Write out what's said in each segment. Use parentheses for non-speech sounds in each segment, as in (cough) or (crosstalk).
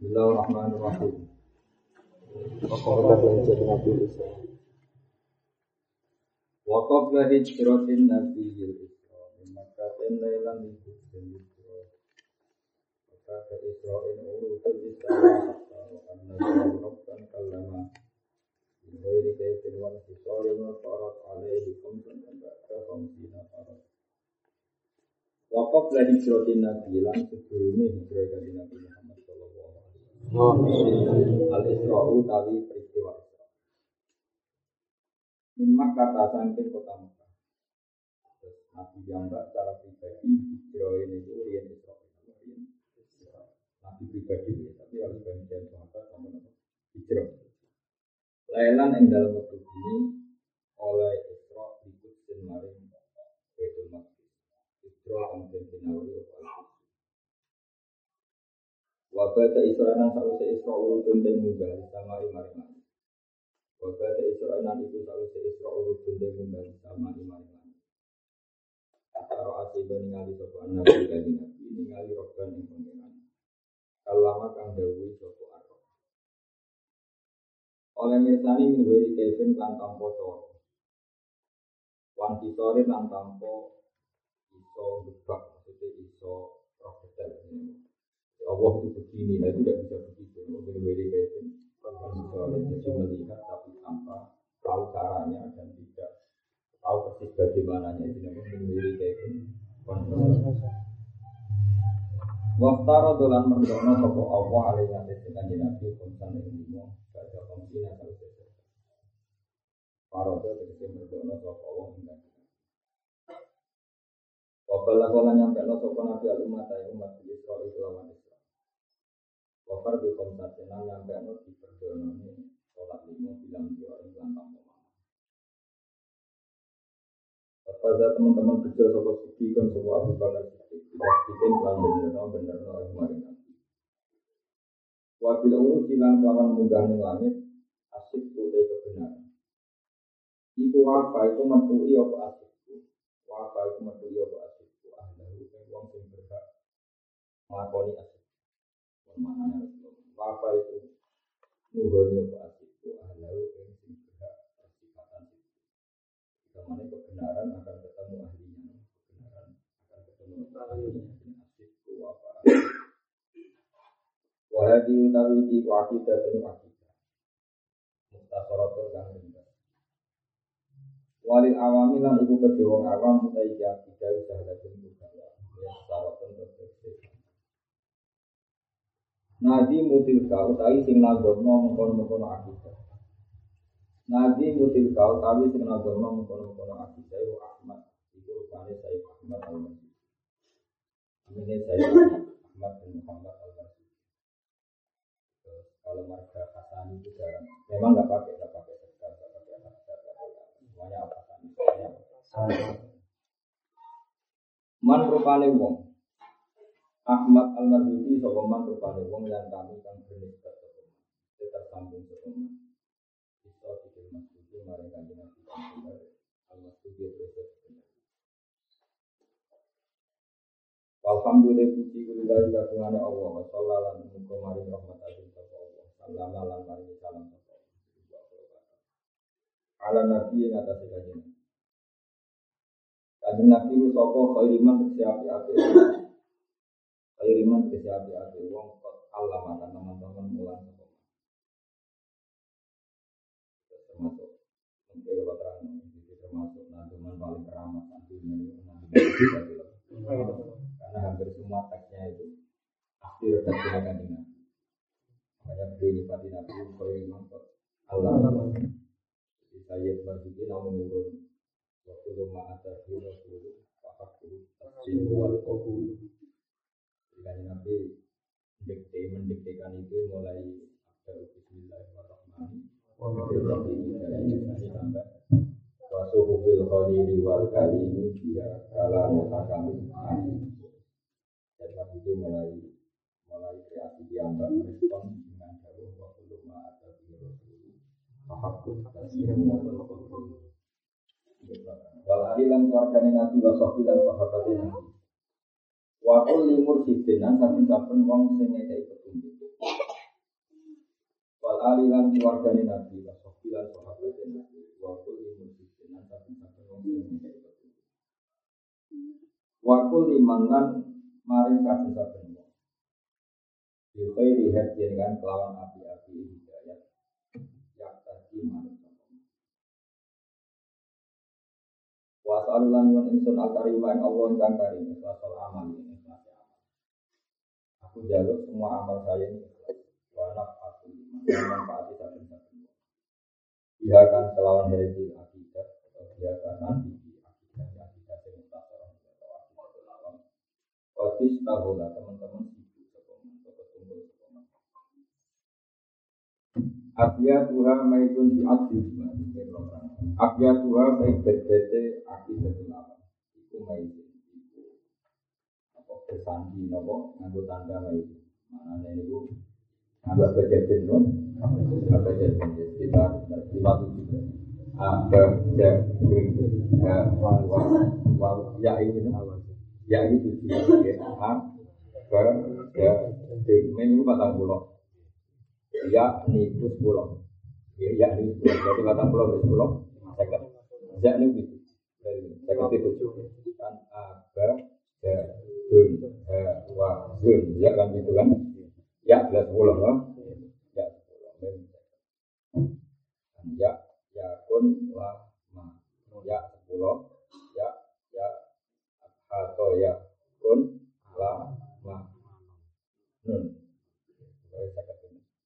Bismillahirrahmanirrahim. Wakaflah jadi Nabi Isa. Hijratin lailan dan Isra. Maka ke Isra'in urutul Isra. Rabban. Ghairi wa wa farat alaihi khamsan ba'da khamsina farat. Wakaf lah hijratin Nabi lan sebelumnya hijrah Nabi Muhammad. Al Isra'u tawi peristiwa Isra. Min Makkah tasangkin kota Makkah. Nabi Jamba secara pribadi hijrah ini itu rian Isra. Nabi pribadi tapi harus bagian sama hijrah. Lailan yang dalam waktu ini oleh Isra ikut maring Baitul Maqdis. Isra kemudian dinawari apa Wabata Isra nang sause Isra urutun dan munggah sama imari mari. Wabata Isra nang iku sause Isra urutun dan munggah sama imari mari. Ataro asiba ningali sapa nabi kanjeng nabi ningali roban ing pangeran. Kalama kang dawuh sapa arep. Oleh mirsani min wiri kevin kan tampo coro. Wan kisore lan tampo iso gebak maksudnya iso profesional ini. Allah itu begini, nah tidak bisa begitu. Mungkin kevin kisore jadi melihat tapi tanpa tahu caranya dan tidak tahu persis bagaimananya itu namanya wiri kevin Waftara dolan merdono sopo Allah alaihi atas kanji nabi kumsan yang limo Baca komsina kalau sesuai Parodo tegesi merdono sopo Allah kanji Wabala kola nyampe no sopo nabi al umat ayu umat di Israel kelawan Wafar di kumsan senang nyampe no di perdono Sholat limo bilang dia iklan tanpa pada teman-teman kecil sopo suki kan sopo Abu Bakar Siddiq pastikan kan bener no bener no kemarin nanti. Wabil urus silang lawan munggah ning langit asik putih kebenaran. Iku wafa itu mentui apa asikku. Wafa itu mentui apa asikku. Ahlahu yang wong sing berhak melakoni asik. Mana Wafa itu nuhoni apa asikku. Ahlahu yang sing berhak persifatan itu. Ke mana kebenaran akan ketemu ahlinya. Kebenaran akan ketemu ahlinya. Wafa. Wahadi utawi iki ku akidah dan akidah. Mustasaratun kang ringkas. Walil awami lan kedhe wong awam utawi iki akidah sahadatun bukawa. Ya saratun tetep. Nadi mutilka utawi sing nagomno mengkono-mengkono akidah. Nadi mutil kau tawi sing nadono mengkono-mengkono akidah wa Ahmad. Iku rupane saya Ahmad al-Masih. Amine saya Ahmad bin Muhammad al-Masih. Kalau marga Hasan itu jarang. Memang nggak pakai, nggak pakai sekar, nggak pakai Hasan, nggak pakai semuanya apa Semuanya Man rupane wong. Ahmad al-Marzuki sapa man rupane wong yang kami kang bernisbat sapa man. Tersambung sapa man. Iso pikir maring kanjeng Nabi bener. Walhamdulillah puji kulillahi kagungane Allah wa sallallahu alaihi wa maring rahmat agung sapa Allah. Sallama lan maring salam sapa Allah. Ala nabi yang atas kanjeng Kanjeng Nabi sapa khairiman. Khairiman tegese api-api wong kok Allah mata teman-teman mulang sapa. Termasuk mungkin kalau terang itu termasuk naduman paling keramat itu karena hampir semua teksnya itu pasti redaksi kanjeng Nabi. Makanya beliau nyipati Nabi khairiman kok Allah. Jadi saya Marzuki namun menurun waktu lama ada di Rasul Fakatu Tafsir wal Qabul Jadi Nabi dikte mendiktekan itu mulai ada Bismillahirrahmanirrahim. Sampai Wasuhu fil khalili wal kalimi Dia Dan Nabi mulai mulai kreasi respon dengan jauh waktu lama ada di Rasul. Fakatu Tafsir wal Qabul Wal ali lan keluargane Nabi wa sahbi lan sahabatnya. Nabi. Wa kulli mursidin lan saben-saben wong sing ngekeki petunjuk. alilan keluargane Nabi, wa sofilan sahabat Nabi, wa kulli muslimin lan saben-saben wong sing Wa kulli manan maring saben-saben wong. Bi khairi hadin kelawan api-api hidayat. Yang tadi maring Wa salulan wa insun al-karim Allah ingkang karim ikhlas amal. Aku jaluk semua amal saya ini ikhlas. Wa nafatu liman manfaati saben-saben. Dia kan kelawan dari akidah atau dia kan nanti akidah akidah yang mutasarah atau akidah alam. Otis tahu lah teman-teman sibuk sekolah atau kumpul sekolah. Abia Tuhan maizun di adil Abia Tuhan baik berbeda akidah ulama. Iku maizun. Iku apa bersandi nopo nganggo tanda maizun. Mana ini bu nganggo apa jadi non? Apa jadi kita lima tujuh. Apa jadi wa ya ini ya. Itu ya a ber ya ini batang pulau ya ini pulau ya ya ini jadi batang pulau pulau saya ya ini gitu saya ngerti itu kan ada ya dun ha wa dun ya kan gitu kan? Ya jelas sepuluh loh ya sepuluh. Ya ya kun la ma. Ya sepuluh. Ya ya atau ya kun la ma. Nun.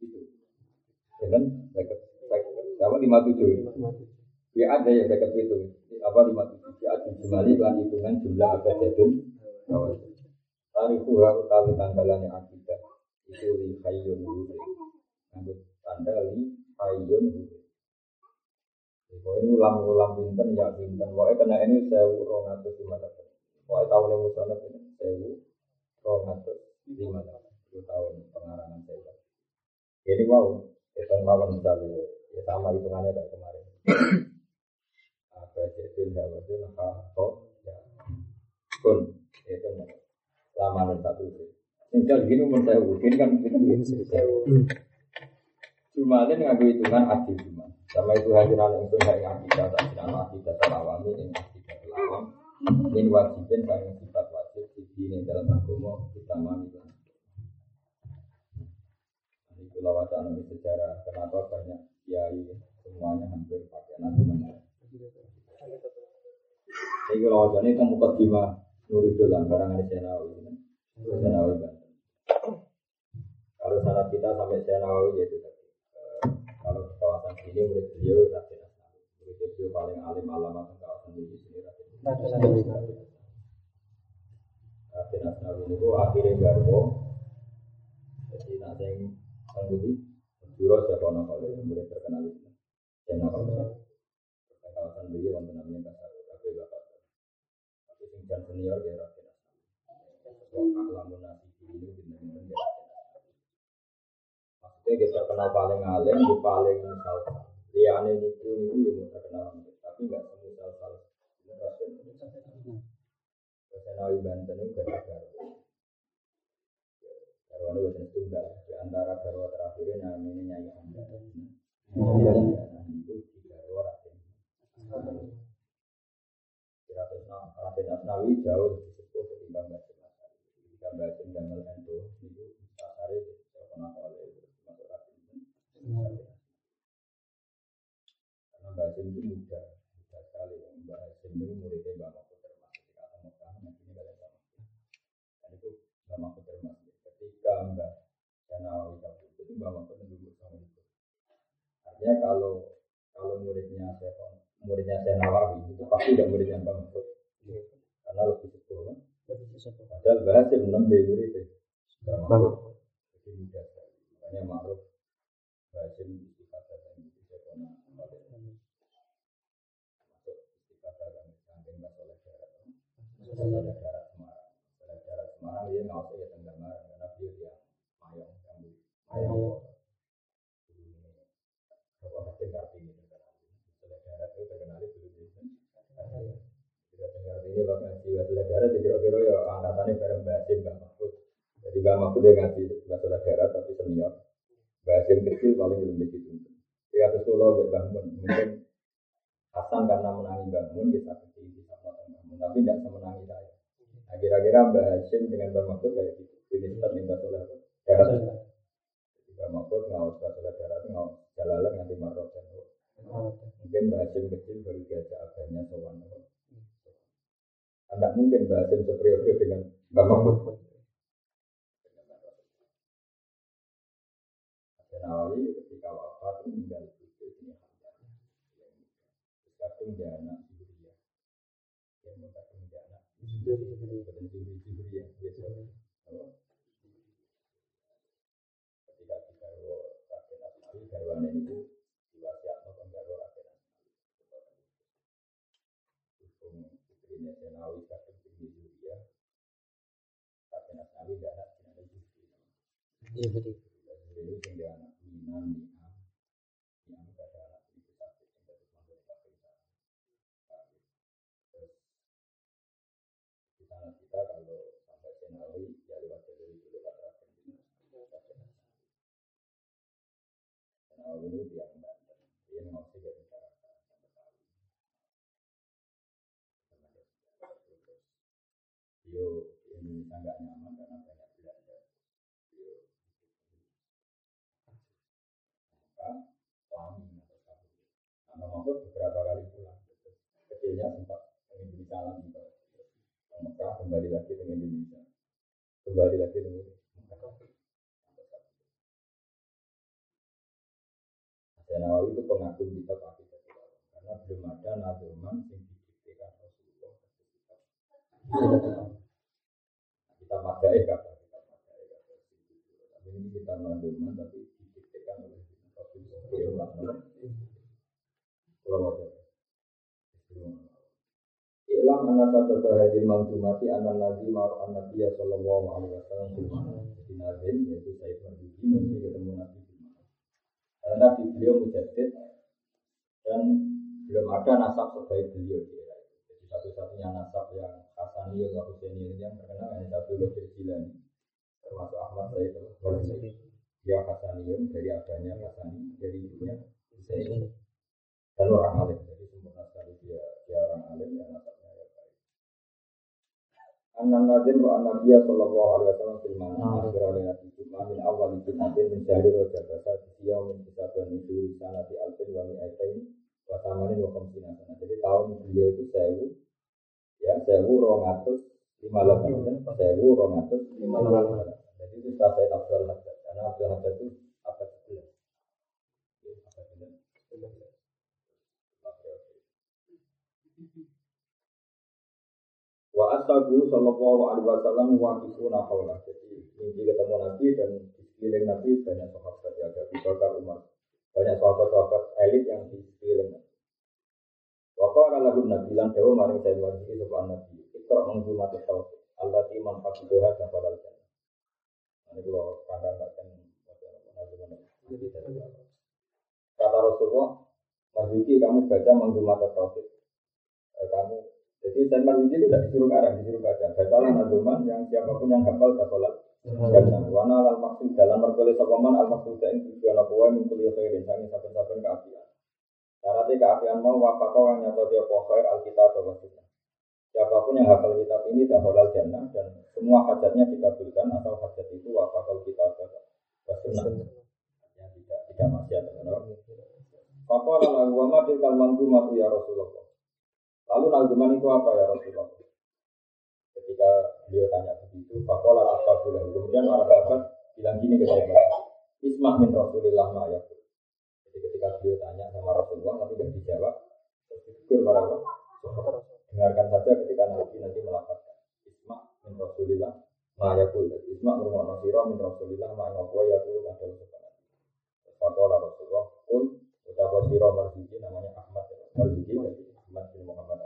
Itu. Ya kan? Kata lima tujuh. Ya ada ya kata itu. Apa lima tujuh? Ya lan hitungan jumlah apa jadun Tarifu ha utawi tanggalannya akidah. Itu li hayyun huri Nganggut tanda li hayyun huri Pokoknya ulang-ulang ya binten Pokoknya kena ini sewu rong atus lima tahun Pokoknya tahun yang musonet ini sewu rong atus lima tahun tahun pengarangan saya Jadi wow, itu mawon misalnya Ya sama hitungannya kayak kemarin. Apa jadi Hato Ya. Kun Itu lama satu tinggal gini umur saya mungkin kan kita cuma ada nggak hitungan adil cuma sama itu hadiran itu saya akidah tak tidak akidah terawami ini akidah terlawam ini wajibin kalian sifat wajib di sini dalam agama kita mami ini kalau wacana sejarah. Kenapa banyak kiai semuanya hampir pakai nasi mana ini kalau wacana itu mukadimah Nurul Dolan, barang ada Senawi Senawi Banten Kalau sana kita Senawi yaitu tadi. Kalau di kawasan sini murid beliau Raden Asnawi Murid beliau paling alim alamat di kawasan ini sini Raden Asnawi. Raden Asnawi. Itu akhirnya garwo Jadi nanti yang Anggudi Juro siapa nama murid terkenal itu Senawi Kawasan beliau wonten namanya Kasar Tapi Bapak dan senior ya Raden Asnawi ini benar-benar ya Maksudnya kita terkenal paling alim, di paling misal. Liane itu itu yang mau terkenal, tapi nggak semua misal Senawi Banten itu gak ada Garwane bahasa tunggal di antara garwa terakhir namanya Nyai Anda. Itu di garwa Raden. Raden Asnawi jauh lebih sepuh ketimbang itu masuk Basim itu muda, muda sekali. Mbak itu muridnya Mbak Mahfud Mekah, kalian sama. Dan itu Mbak Mahfud. Ketika Mbak kabur, itu Mbak Mahfud sama itu. Artinya kalau kalau muridnya muridnya saya Nawawi itu pasti muridnya Mbak Mahfud karena lebih sepuh kan padahal enam murid itu Mbak Mahfud jadi muda sekali makanya Ma'ruf bahasa istiqadah dan itu saya pernah masuk istiqadah kan samping Mbak Soleh Darat Soleh Darat Semarang. Semarang dia nggak usah ya karena dia dia yang kalau itu terkenal itu. Jika dengar ini ngaji Wasilah darat, kira-kira ya angkatannya bareng Mbak Asim, Mbak Mahfud. Jadi Mbak Mahfud dia ngaji tapi senior. kecil paling lebih gitu. Ya terus kalau bangun mungkin Hasan karena menangi bangun dia sakit tinggi. sama bangun, tapi tidak semenangi saya. Nah, kira-kira Mbak Hashim dengan Mbak Mahfud kayak gitu. Ini seperti Mbak Soleh darat. Mbak Mahfud ngawas Mbak Soleh darat ngawas jalalan nanti marot dan Mungkin Mbak Hashim kecil baru diajak agamanya sowan. Tidak mungkin Mbak Hashim superior dengan Mbak Mahfud. Nawawi ketika wafat meninggal itu ini kadung dia anak Zuhriya yang mau kadung dia anak bukan Zuhri Zuhriya biasa ketika kita Raden Asmawi garwane itu diwasiatno kan Asmawi hukum kadung tinggi Asmawi Zuhri itu dia anak Minan Niam Niam pada anak itu sakit yang terus masuk ke Terus di sana kita kalau sampai Senawi ya lewat jalur itu lewat Raden Senawi itu dia Banten tahu Yo ini sangat nyaman karena banyak. Yo maka atau. Nah, beberapa kali pulang. Kecilnya sempat Indonesia. Ke Mekah kembali lagi ke Indonesia. Kembali lagi ke Saya Nawawi itu pengagum kitab akidah karena belum ada nazuman yang didiktekan Rasulullah. Kita madai kata kita madai kata tapi ini kita nazuman tapi didiktekan oleh Rasulullah. Kalau wajah Ilam anna sababa hadil mawjumati anna nazi maru an nabiya sallallahu alaihi wasallam. Jadi nazim yaitu Sayyid Marzuki mesti ketemu Nabi Karena Nabi beliau mujadid dan belum ada nasab sebaik beliau di era itu. Jadi satu-satunya nasab yang Hasani atau Husaini yang terkenal hanya satu Qadir Jilani termasuk Ahmad Said al-Ghazali. Dia Hasanium dari abahnya Hasani dari ibunya Husaini dan orang alim. Jadi sempurna sekali dia dia orang alim yang ya baik. Anan Nadim ro'an Nabiya sallallahu alaihi wasallam fil mana akhir oleh Nabi Cuma min awal itu nanti mencari roja basa dia min bernusul sana di alfin wa mi aitain wa samanin wa. Jadi tahun beliau itu sewu ya sewu rongatus lima delapan sewu rongatus lima delapan. Jadi itu setelah saya Abdul Haddad karena Abdul Haddad itu abad sebelas. Abad sebelas. Wa ashabu sallallahu alaihi wasallam waqifuna haulah. Jadi mimpi ketemu Nabi dan di Nabi banyak sahabat ya ada Abu Bakar Umar. Banyak sahabat-sahabat elit yang di sekeliling Nabi. Wa qala lahu Nabi lan dewa maring saya wajib sapa Nabi. Ikra menghumat tauhid. Allah ti man hafidzah dan balal jannah. Ini kalau kandang kan Kata Rasulullah, Mas Yuki kamu baca menghumat tauhid. Kamu jadi Salman itu tidak disuruh karang, disuruh baca. Bacalah nazuman yang siapa pun yang hafal kafalat. Dan wana al maksud dalam merkole sopaman al maksud yang tujuan apa wae mingkul ya khairin sangi saben-saben keapian. Syaratnya keapian mau wafakau yang nyata dia khair al kitab wa sunnah. Siapa pun yang hafal kitab ini dah halal jannah dan semua hajatnya dikabulkan atau hajat itu wafakal kitab wa sunnah. Yang tidak tidak maksiat. Fakola lagu wa madil kal mangdumatu ya Rasulullah. Lalu nazuman itu apa ya Rasulullah? Ketika beliau tanya begitu, Fakola Ashabullah. Kemudian para sahabat bilang gini ke saya, Ismah min Rasulillah ma. Jadi ketika beliau tanya sama Rasulullah, tapi tidak dijawab, ditegur para. Dengarkan saja ketika Nabi nanti melafazkan. Ismah min Rasulillah ma yakul. Ismah rumah Nasirah min Rasulillah ma yakul yakul ada usaha Fakola Rasulullah, pun ucapan sirah marzuki namanya Ahmad Marzuki, jadi Ahmad bin Muhammad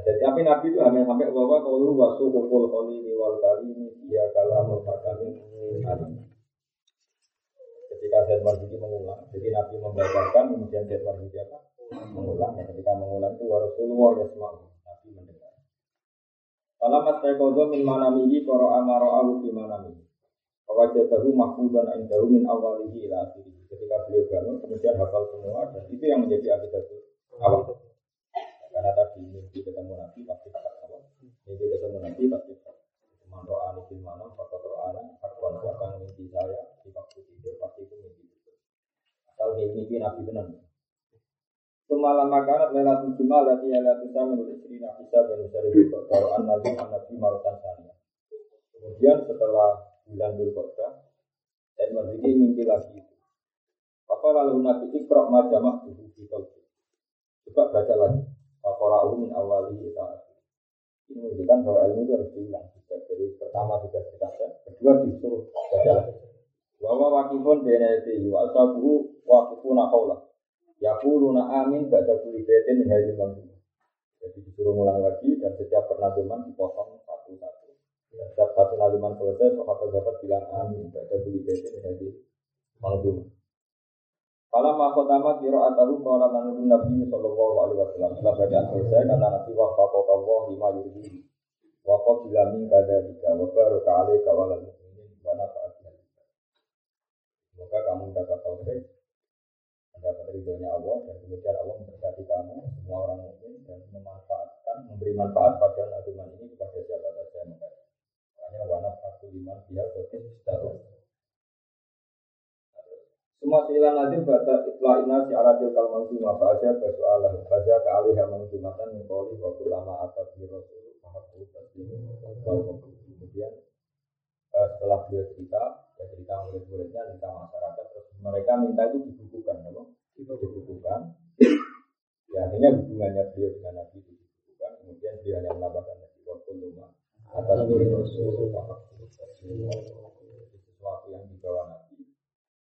Jadi tapi Nabi itu hanya sampai bahwa kalau wasu kukul kholini wal kalimi dia kalamul hakamin alim. Ketika Zaid Marzuki mengulang, jadi Nabi membacakan, kemudian Zaid Marzuki apa? Mengulang. Dan ketika mengulang itu Rasulullah ya semua Nabi mendengar. Kalau mas rekodo min manamihi koro amaro awu fi manamihi. Wajadahu mahfudan indahu min awalihi ila akhirih. Ketika beliau bangun, kemudian hafal semua, dan itu yang menjadi akidah awal. Karena tadi mimpi ketemu Nabi, pasti kata awal. Mimpi ketemu Nabi, pasti Man ro'a ani fil manam, fakot ro'a ani, hakwan siapa yang mimpi saya, di waktu tidur, pasti itu mimpi itu. Asal mimpi Nabi benar. Semalam makanan lelatul jumal, lati lelatul menurut istri Nabi Sa, dan Usari Bukot, kalau an-Nabi, an-Nabi, Marutan Sania. Kemudian setelah bulan Dzulqa'dah dan Marziki mimpi lagi itu. Apa lalu Nabi Iqra majamah dulu di kalbu. Coba baca lagi. Fakora'u min awali ita Ini menunjukkan bahwa ilmu itu harus diulang. Jadi pertama sudah kita kedua disuruh baca lagi. Wawa wakifun benedi wa asabuhu wakifuna qawla. Yaquluna amin kulli baitin min hadhihi manzumah. Jadi disuruh ngulang lagi dan setiap pernazuman dipotong satu-satu. Setiap satu nazuman selesai, sahabat-sahabat bilang amin. Baca buli baitin menjadi manzumah. Kalau mahkotama kiro atahu kalau nanurun Nabi Sallallahu Alaihi Wasallam setelah bacaan selesai kata Nabi wafako kawah lima yurhi wakaf bilamin kada tiga wabaru kali kawalan muslimin wana faatnya Semoga kamu dapat taufik mendapat ridhonya Allah dan kemudian Allah memberkati kamu semua orang mukmin dan memanfaatkan memberi manfaat pada nazuman ini kepada siapa liman dia berarti setahun semua silan nazim baca itla ina si ala tilkal manzumah baca baca Allah baca ke alih yang manzumatan mengkoli waktu lama atas di rasul mahabu taslim kemudian setelah beliau cerita ya cerita murid-muridnya cerita masyarakat terus mereka minta itu dibukukan apa? dibukukan. Ya akhirnya hubungannya beliau dengan nabi dibukukan kemudian dia hanya menambahkan nabi waktu lama atas di rasul mahabu sesuatu yang dibawa nabi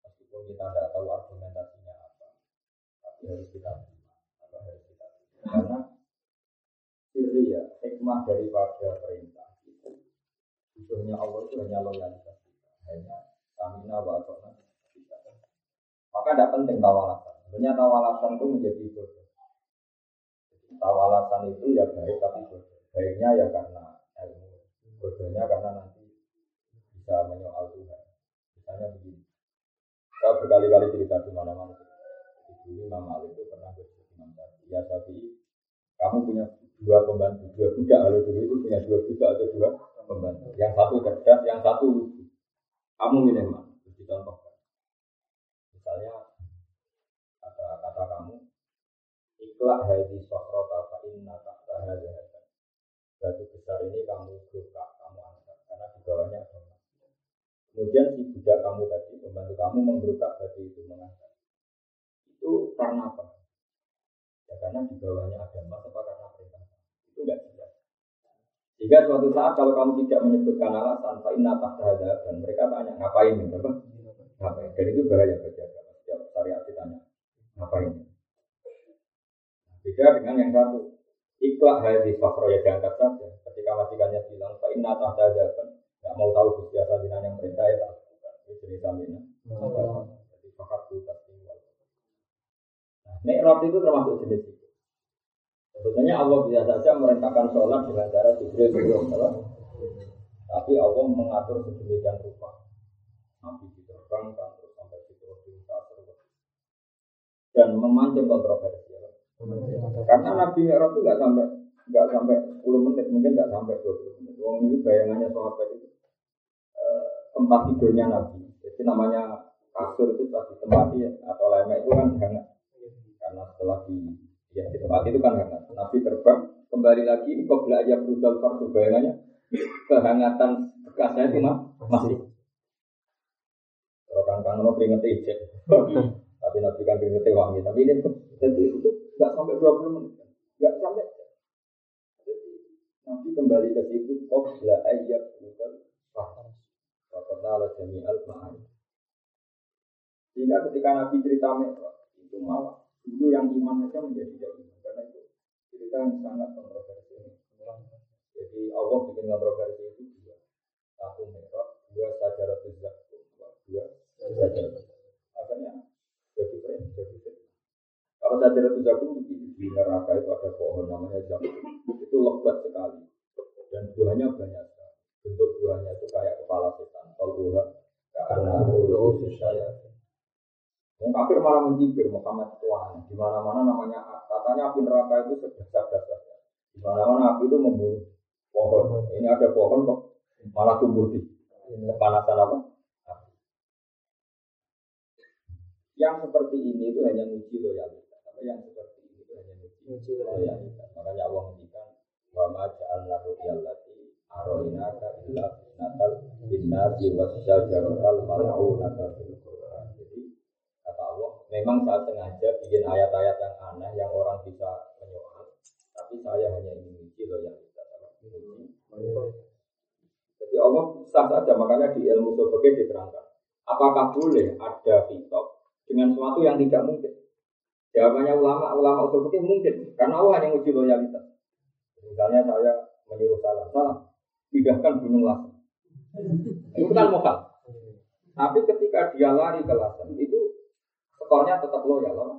meskipun kita tidak tahu argumentasinya apa, tapi harus kita terima, apa harus kita terima. Karena ciri ya, hikmah daripada perintah itu, sesungguhnya Allah itu hanya loyalitas kita, hanya stamina wa atona. Maka tidak penting tawalasan. Sebenarnya tawalasan itu menjadi bodoh. Tawalasan itu ya baik tapi bodoh. Baiknya ya karena ilmu, bodohnya karena nanti bisa menyoal Tuhan. Misalnya begini, saya berkali-kali cerita di mana-mana. Dulu Imam Malik itu pernah bercerita Imam Syafi'i. Ya Syafi'i, kamu punya dua pembantu, dua budak. Kalau dulu itu punya dua budak atau dua pembantu. Yang satu cerdas, yang satu lucu. Kamu milih mana? Terus dicontohkan. Misalnya kata kata kamu, ikhlas hadis sokro fa inna tahta hadha Batu besar ini kamu buka, kamu angkat karena di bawahnya ada Kemudian si kamu tadi, membantu kamu menggerukak batu itu mengangkat. Itu karena apa? Ya karena di bawahnya ada apa karena perintah. Itu enggak jelas. Jika suatu saat kalau kamu tidak menyebutkan alasan, Pak Inna tahta dan mereka tanya ngapain ini, apa? Ngapain? Dan itu bahaya bagi agama. Setiap syariat ditanya ngapain? Beda dengan yang satu. Ikhlas hadis fakro ya diangkat saja. Ketika majikannya bilang, Pak Inna tahta Gak mau tahu Gusti Asal yang perintah ya tak lakukan. Ini jenis amina. Jadi fakar itu tinggal. Nah, itu termasuk jenis itu. Sebetulnya Allah bisa saja merintahkan sholat dengan cara Jibril belum salah. Tapi Allah mengatur sedemikian rupa. Nabi diterbangkan terus sampai di terus dan memancing kontroversi. Ya. Karena Nabi Mi'raj itu nggak sampai nggak sampai 10 menit, mungkin nggak sampai 20 menit. Wong itu bayangannya sahabat itu tempat tidurnya Nabi. Jadi namanya kasur itu pasti tempat ya, atau lemek itu kan hangat. Karena setelah di ya di tempat itu kan hangat. Nabi terbang kembali lagi kok belajar berudal fardu bayangannya kehangatan bekasnya itu mah masih. Kalau kan kan lo keringet ijek. Tapi Nabi kan keringet wangi. Tapi ini jadi itu nggak sampai 20 menit. Nggak sampai. Jadi Nabi kembali ke situ kok belajar fardu ala. Sehingga ketika Nabi cerita itu malah dulu yang iman saja menjadi tidak karena itu cerita yang sangat kontroversial. Jadi Allah bikin kontroversi itu dua. Satu Mi'raj, dua sajarat zakum, dua sajarat. Akhirnya jadi keren, jadi keren. Kalau sajarat zakum di neraka itu ada pohon namanya zakum. Itu lebat sekali. dan buahnya banyak. Bentuk buahnya itu kayak kepala setan. Kalau buah karena dulu saya. Yang kafir malah mencibir Muhammad itu aneh. Di mana-mana namanya katanya api neraka itu sebesar-besar. Di mana-mana api itu membunuh pohon. Ini ada pohon kok malah tumbuh di kepanasan apa? Yang seperti ini itu hanya uji loyalitas. Apa yang seperti ini itu hanya uji loyalitas. Makanya Allah menghentikan wa ma ja'alna ru'yallati aroinaka illa natal linnasi wasyajaratal mal'unata fil Qur'an. Jadi kata Allah, memang saya sengaja bikin ayat-ayat yang aneh yang orang bisa menyoal, tapi saya hanya ingin uji loyalitas. Jadi Allah sah saja, makanya di ilmu sebagai diterangkan. Apakah boleh ada kitab dengan sesuatu yang tidak mungkin? Jawabannya ulama, ulama usul mungkin, karena Allah hanya uji loyalitas. Misalnya saya menyuruh salam, salam, pindahkan gunung Lasem. Itu kan mokal. Tapi ketika dia lari ke Lasem, itu skornya tetap loyal, apa?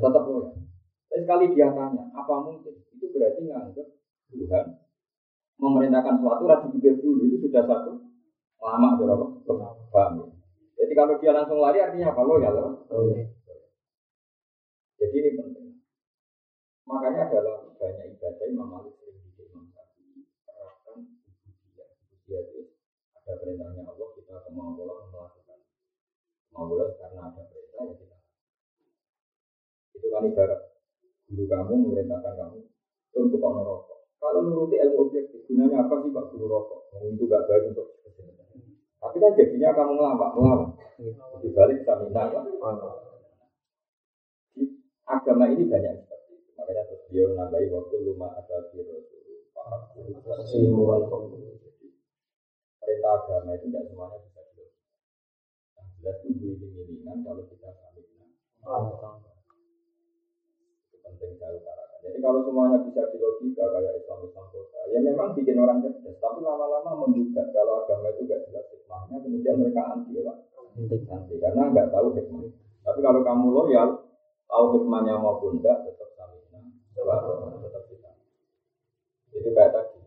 tetap loyal. Tapi sekali dia tanya, apa mungkin? Itu berarti nganggap Tuhan memerintahkan sesuatu, rasa pikir dulu, itu sudah satu lama, berapa? Paham ya? Jadi kalau dia langsung lari artinya apa? Loyal, apa? Jadi ini penting. Makanya dalam banyak ibadah Imam Malik sering bikin Imam Syafi'i terapkan ubudiyah. Ubudiyah itu ada perintahnya Allah kita kemampuan melakukan. Kemampuan karena ada perintah ya kita. Itu kan ibarat guru kamu memerintahkan kamu untuk kau rokok. Kalau nuruti ilmu objektif, gunanya apa sih Pak Guru rokok? Itu gak baik untuk Tapi kan jadinya kamu ngelawan, ngelawan. Di balik stamina kan? Agama ini banyak Makanya terus dia nambahi waktu luma ada biro Perintah agama itu tidak semuanya bisa dilakukan. Jelas itu iling-ilingan kalau kita saling Itu penting saya utarakan. Jadi kalau semuanya bisa dilogika kayak Islam Islam kota, ya memang bikin orang cerdas. Tapi lama-lama menggugat kalau agama itu tidak jelas hikmahnya, kemudian mereka anti ya pak. Anti karena nggak tahu hikmah. Tapi kalau kamu loyal, tahu hikmahnya maupun tidak, tetap jadi kayak tadi.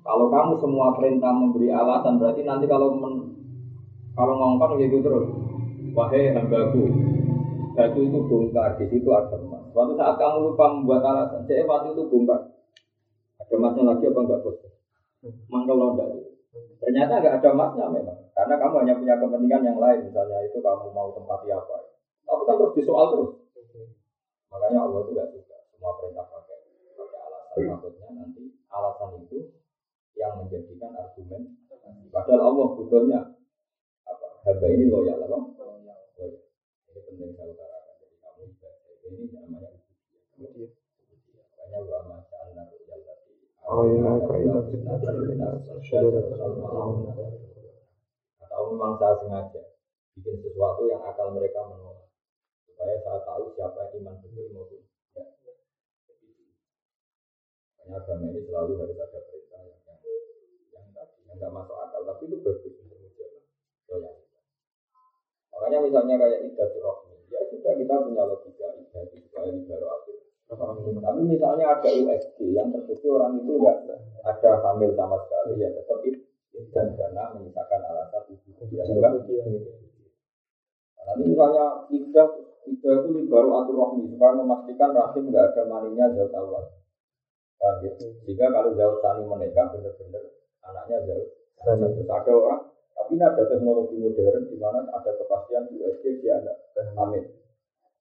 Kalau kamu semua perintah memberi alasan berarti nanti kalau men, kalau ngongkon gitu terus. Wahai hambaku, batu itu bongkar, di situ ada emas. Suatu saat kamu lupa membuat alasan, jadi waktu itu bongkar. Ada emasnya lagi apa enggak bos? Mangkel enggak Ternyata enggak ada emasnya memang, karena kamu hanya punya kepentingan yang lain, misalnya itu kamu mau tempati apa. Tapi kan terus disoal terus. Makanya Allah itu enggak suka semua perintah pakai pakai alasan maksudnya nanti alasan itu yang menjadikan argumen padahal Allah butuhnya apa hamba ini loyal apa loyal ini penting saya utarakan jadi kamu ini namanya ujian makanya ulama sana loyal tadi Oh iya, atau memang saya sengaja bikin sesuatu yang akal mereka menolak supaya saya tahu siapa iman betul maupun Makanya agama ini selalu harus ada perintah yang yang, yang tadi yang nggak masuk akal, tapi itu bagus untuk loyalitas. Makanya misalnya kayak ibadah rohmi, ya sudah kita punya logika ibadah supaya baru akhir. Tapi misalnya ada USG yang terbukti orang itu enggak ada hamil sama sekali, ya tetap dan karena menyisakan alasan itu. Ya, enggak? Nanti misalnya ibadah ibadah itu baru atur rohmi supaya memastikan rahim enggak ada maninya jauh awal. Paham ya? Jika kalau jauh tani menikah benar-benar anaknya jauh. Terus ada orang, tapi ini ada teknologi modern di mana ada kepastian di USG dia ada amin.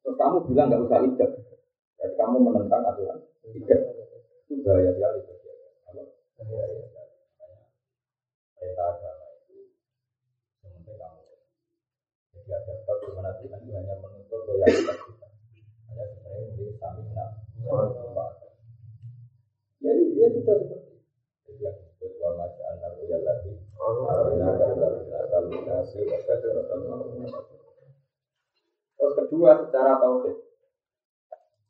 Terus kamu bilang nggak usah ijab, jadi kamu menentang aturan ijab. Itu bahaya sekali. Bahaya sekali. Perintah agama itu sementing kamu. Jadi ada bab di mana Tuhan itu hanya menuntut loyalitas kita. Hanya sebenarnya menjadi stamina. Ya, sudah seperti itu. Jadi yang disebut wa maja'an naruyal lati Terus kedua secara tauhid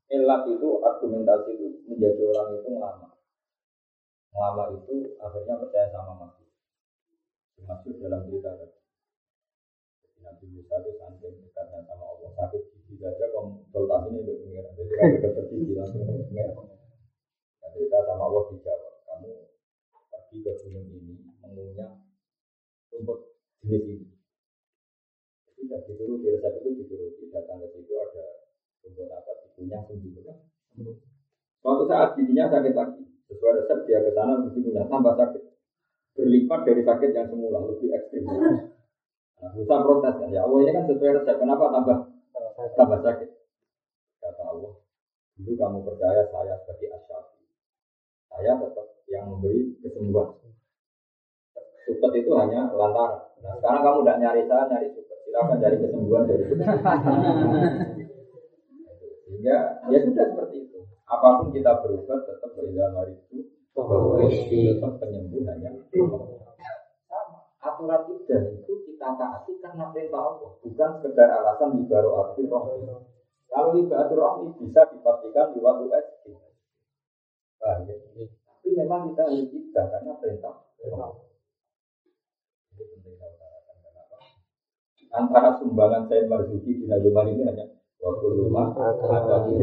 Ilat itu argumentasi itu menjadi orang itu lama Lama itu akhirnya percaya sama masjid Masjid dalam cerita tadi Nabi Musa itu saking dekatnya sama Allah Sakit gigi saja konsultasinya ini pengiran Jadi kalau dokter gigi langsung pengiran cerita sama Allah dijawab kamu pergi ke gunung ini mengunyah rumput jenis ini. Tidak disuruh di resep itu dituruti datang ke situ ada rumput apa dikunyah sendiri kan. Suatu saat giginya sakit lagi. Sesuai resep dia ke sana gizi punya tambah sakit. Berlipat dari sakit yang semula lebih ekstrim. Nah, bisa protes kan ya Allah ini kan sesuai resep kenapa tambah tambah sakit? Kata Allah, dulu kamu percaya saya sebagai asyafi. Saya tetap yang memberi kesembuhan. Suket itu hanya lantaran. Nah, sekarang kamu tidak nyari saya, nyari suket. Silakan cari kesembuhan dari suket. (laughs) Sehingga ya sudah seperti itu. Apa pun kita berubah tetap berilmu itu bahwa tetap penyembuhannya sama. Aturan idah itu kita taati karena perintah Allah, bukan sekedar alasan baru atur roh. Kalau atur roh ini bisa dipastikan di waktu SD. Nah, ya. Tapi memang kita harus tidak karena perintah. Antara sumbangan saya Marzuki di Najuman ini hanya waktu rumah ada di